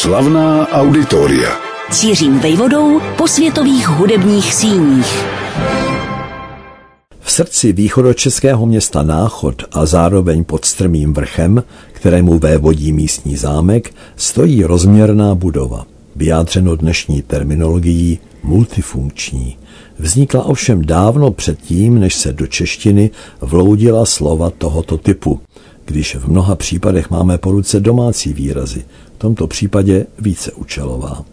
Slavná auditoria. Cířím vejvodou po světových hudebních síních. V srdci východočeského města Náchod a zároveň pod strmým vrchem, kterému vévodí místní zámek, stojí rozměrná budova, vyjádřeno dnešní terminologií multifunkční. Vznikla ovšem dávno předtím, než se do češtiny vloudila slova tohoto typu, když v mnoha případech máme po ruce domácí výrazy, v tomto případě více účelová.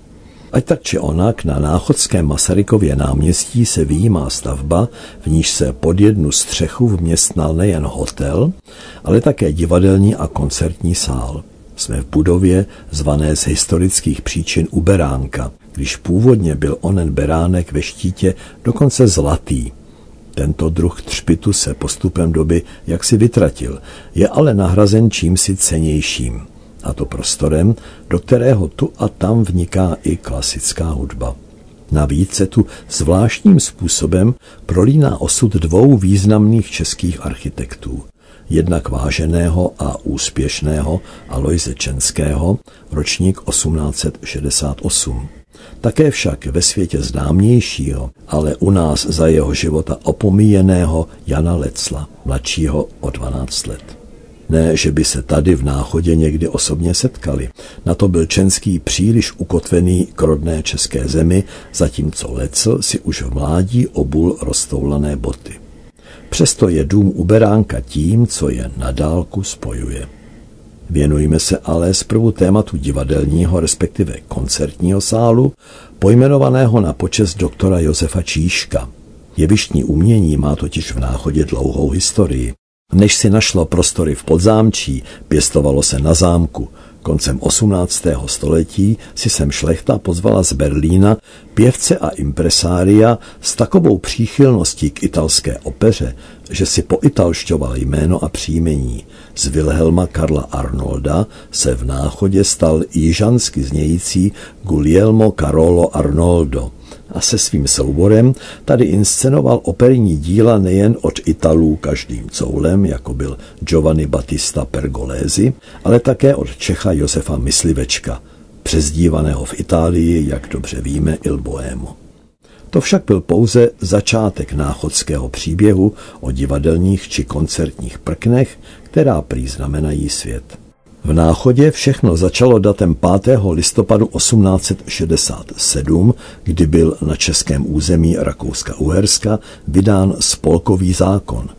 Ať tak či onak na náchodském Masarykově náměstí se výjímá stavba, v níž se pod jednu střechu vměstnal nejen hotel, ale také divadelní a koncertní sál. Jsme v budově zvané z historických příčin u Beránka, když původně byl onen beránek ve štítě dokonce zlatý. Tento druh třpitu se postupem doby jaksi vytratil, je ale nahrazen čímsi cenějším, a to prostorem, do kterého tu a tam vniká i klasická hudba. Navíc se tu zvláštním způsobem prolíná osud dvou významných českých architektů. Jednak váženého a úspěšného Alojze Čenského, ročník 1868 také však ve světě známějšího, ale u nás za jeho života opomíjeného Jana Lecla, mladšího o 12 let. Ne, že by se tady v náchodě někdy osobně setkali. Na to byl Čenský příliš ukotvený k rodné české zemi, zatímco Lecl si už v mládí obul roztoulané boty. Přesto je dům u Beránka tím, co je na dálku spojuje. Věnujeme se ale zprvu tématu divadelního, respektive koncertního sálu, pojmenovaného na počest doktora Josefa Číška. Jevištní umění má totiž v náchodě dlouhou historii. Než si našlo prostory v podzámčí, pěstovalo se na zámku. Koncem 18. století si sem šlechta pozvala z Berlína pěvce a impresária s takovou příchylností k italské opeře, že si poitalšťoval jméno a příjmení. Z Wilhelma Karla Arnolda se v náchodě stal jižansky znějící Guglielmo Carolo Arnoldo a se svým souborem tady inscenoval operní díla nejen od Italů každým coulem, jako byl Giovanni Battista Pergolesi, ale také od Čecha Josefa Myslivečka, přezdívaného v Itálii, jak dobře víme, Il Boemo. To však byl pouze začátek náchodského příběhu o divadelních či koncertních prknech, která prý znamenají svět. V Náchodě všechno začalo datem 5. listopadu 1867, kdy byl na českém území Rakouska-Uherska vydán spolkový zákon.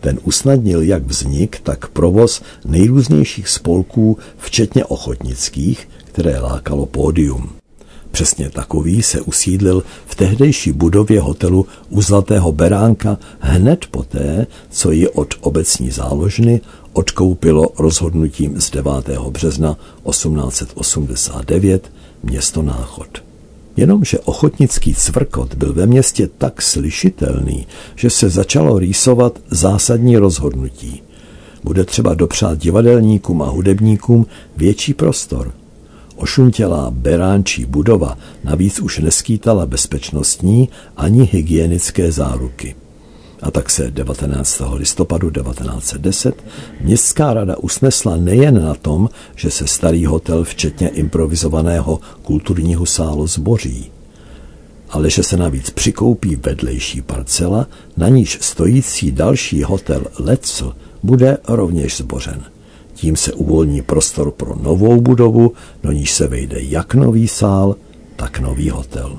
Ten usnadnil jak vznik, tak provoz nejrůznějších spolků, včetně ochotnických, které lákalo pódium. Přesně takový se usídlil v tehdejší budově hotelu u Zlatého Beránka hned poté, co ji od obecní záložny odkoupilo rozhodnutím z 9. března 1889 město Náchod. Jenomže ochotnický cvrkot byl ve městě tak slyšitelný, že se začalo rýsovat zásadní rozhodnutí. Bude třeba dopřát divadelníkům a hudebníkům větší prostor – Ošuntělá beránčí budova navíc už neskýtala bezpečnostní ani hygienické záruky. A tak se 19. listopadu 1910 městská rada usnesla nejen na tom, že se starý hotel včetně improvizovaného kulturního sálu zboří, ale že se navíc přikoupí vedlejší parcela, na níž stojící další hotel Lecl bude rovněž zbořen. Tím se uvolní prostor pro novou budovu, do níž se vejde jak nový sál, tak nový hotel.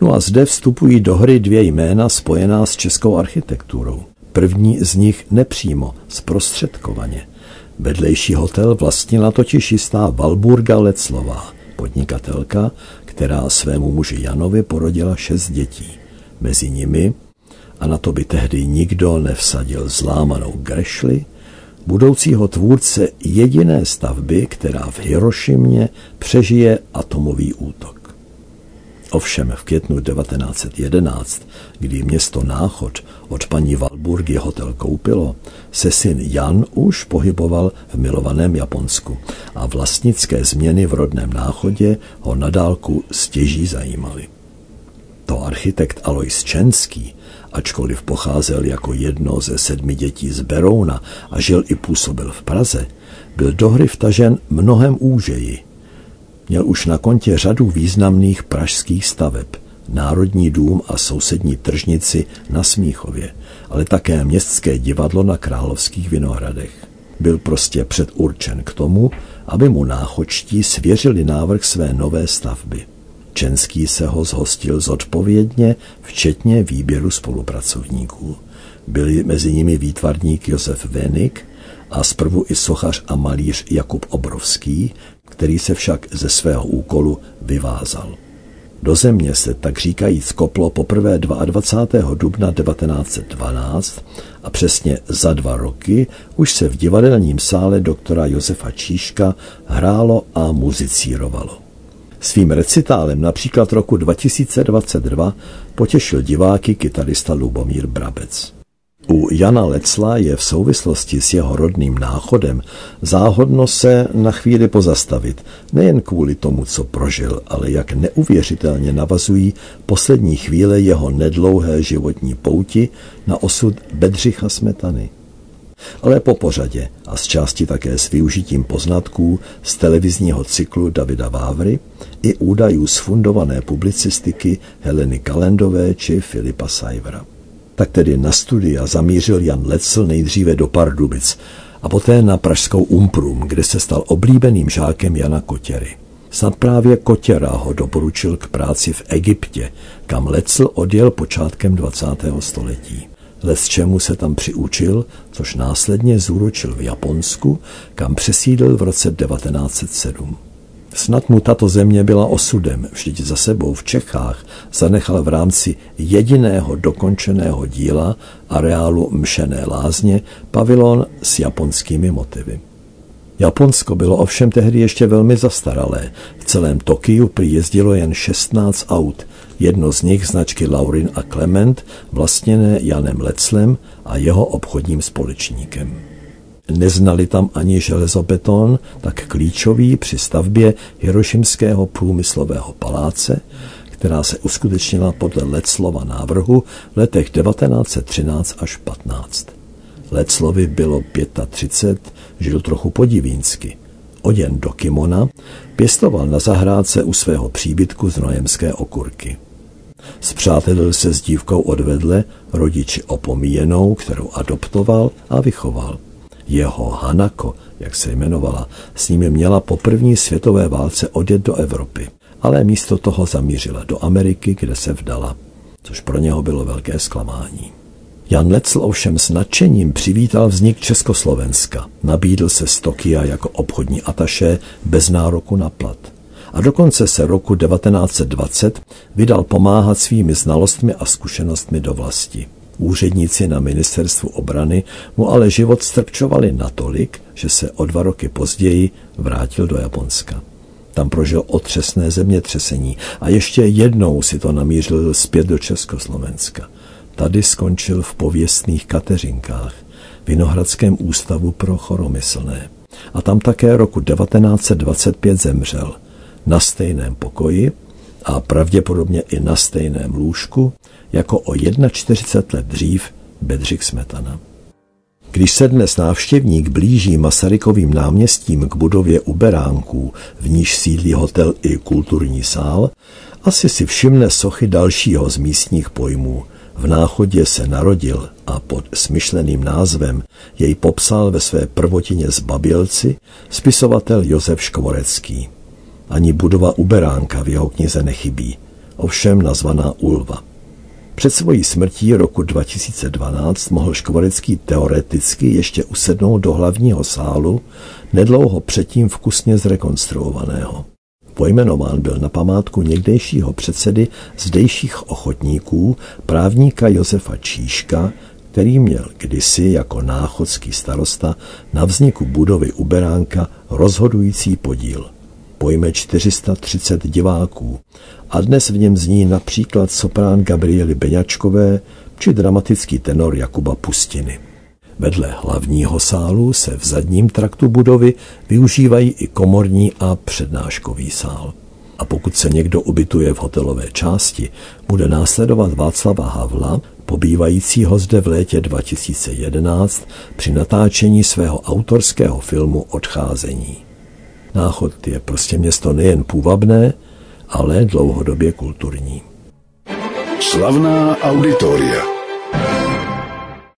No a zde vstupují do hry dvě jména spojená s českou architekturou. První z nich nepřímo, zprostředkovaně. Vedlejší hotel vlastnila totiž jistá Valburga Leclová, podnikatelka, která svému muži Janovi porodila šest dětí. Mezi nimi, a na to by tehdy nikdo nevsadil zlámanou grešli, budoucího tvůrce jediné stavby, která v Hirošimě přežije atomový útok. Ovšem v květnu 1911, kdy město Náchod od paní Valburgy hotel koupilo, se syn Jan už pohyboval v milovaném Japonsku a vlastnické změny v rodném Náchodě ho nadálku stěží zajímaly. Architekt Alois Čenský ačkoliv pocházel jako jedno ze sedmi dětí z Berouna a žil i působil v Praze, byl do hry vtažen mnohem úžeji. Měl už na kontě řadu významných pražských staveb, Národní dům a sousední tržnici na Smíchově, ale také městské divadlo na Královských Vinohradech. Byl prostě předurčen k tomu, aby mu náchočtí svěřili návrh své nové stavby. Čenský se ho zhostil zodpovědně, včetně výběru spolupracovníků. Byli mezi nimi výtvarník Josef Venik a zprvu i sochař a malíř Jakub Obrovský, který se však ze svého úkolu vyvázal. Do země se tak říkajíc koplo poprvé 22. dubna 1912 a přesně za dva roky už se v divadelním sále doktora Josefa Číška hrálo a muzicírovalo. Svým recitálem například roku 2022 potěšil diváky kytarista Lubomír Brabec. U Jana Lecla je v souvislosti s jeho rodným náchodem záhodno se na chvíli pozastavit, nejen kvůli tomu, co prožil, ale jak neuvěřitelně navazují poslední chvíle jeho nedlouhé životní pouti na osud Bedřicha Smetany. Ale po pořadě a z části také s využitím poznatků z televizního cyklu Davida Vávry i údajů z fundované publicistiky Heleny Kalendové či Filipa Sajvra. Tak tedy na studia zamířil Jan Lecl nejdříve do Pardubic a poté na pražskou Umprum, kde se stal oblíbeným žákem Jana Kotěry. Snad právě Kotěra ho doporučil k práci v Egyptě, kam Lecl odjel počátkem 20. století. Les čemu se tam přiučil, což následně zúročil v Japonsku, kam přesídl v roce 1907. Snad mu tato země byla osudem, vždyť za sebou v Čechách zanechal v rámci jediného dokončeného díla areálu Mšené lázně pavilon s japonskými motivy. Japonsko bylo ovšem tehdy ještě velmi zastaralé. V celém Tokiu přijezdilo jen 16 aut, jedno z nich značky Laurin a Clement, vlastněné Janem Leclem a jeho obchodním společníkem. Neznali tam ani železobeton, tak klíčový při stavbě Hirošimského průmyslového paláce, která se uskutečnila podle Leclova návrhu v letech 1913 až 15. Leclovi bylo 35, žil trochu podivínsky. Oděn do kimona, pěstoval na zahrádce u svého příbytku z nojemské okurky. Zpřátelil se s dívkou odvedle, rodiči opomíjenou, kterou adoptoval a vychoval. Jeho Hanako, jak se jmenovala, s ním měla po první světové válce odjet do Evropy, ale místo toho zamířila do Ameriky, kde se vdala, což pro něho bylo velké zklamání. Jan Lecl ovšem s nadšením přivítal vznik Československa. Nabídl se z Tokia jako obchodní ataše bez nároku na plat. A dokonce se roku 1920 vydal pomáhat svými znalostmi a zkušenostmi do vlasti. Úředníci na ministerstvu obrany mu ale život strpčovali natolik, že se o dva roky později vrátil do Japonska. Tam prožil otřesné zemětřesení a ještě jednou si to namířil zpět do Československa. Tady skončil v pověstných Kateřinkách, Vinohradském ústavu pro choromyslné. A tam také roku 1925 zemřel. Na stejném pokoji a pravděpodobně i na stejném lůžku jako o 41 let dřív Bedřich Smetana. Když se dnes návštěvník blíží Masarykovým náměstím k budově Uberánků, v níž sídlí hotel i kulturní sál, asi si všimne sochy dalšího z místních pojmů. V náchodě se narodil a pod smyšleným názvem jej popsal ve své prvotině z Babělci spisovatel Josef Škvorecký. Ani budova Uberánka v jeho knize nechybí, ovšem nazvaná Ulva. Před svojí smrtí roku 2012 mohl Škvorecký teoreticky ještě usednout do hlavního sálu, nedlouho předtím vkusně zrekonstruovaného. Pojmenován byl na památku někdejšího předsedy zdejších ochotníků, právníka Josefa Číška, který měl kdysi jako náchodský starosta na vzniku budovy Uberánka rozhodující podíl pojme 430 diváků a dnes v něm zní například soprán Gabriely Beňačkové či dramatický tenor Jakuba Pustiny. Vedle hlavního sálu se v zadním traktu budovy využívají i komorní a přednáškový sál. A pokud se někdo ubytuje v hotelové části, bude následovat Václava Havla, pobývajícího zde v létě 2011 při natáčení svého autorského filmu Odcházení. Náchod je prostě město nejen půvabné, ale dlouhodobě kulturní. Slavná auditoria.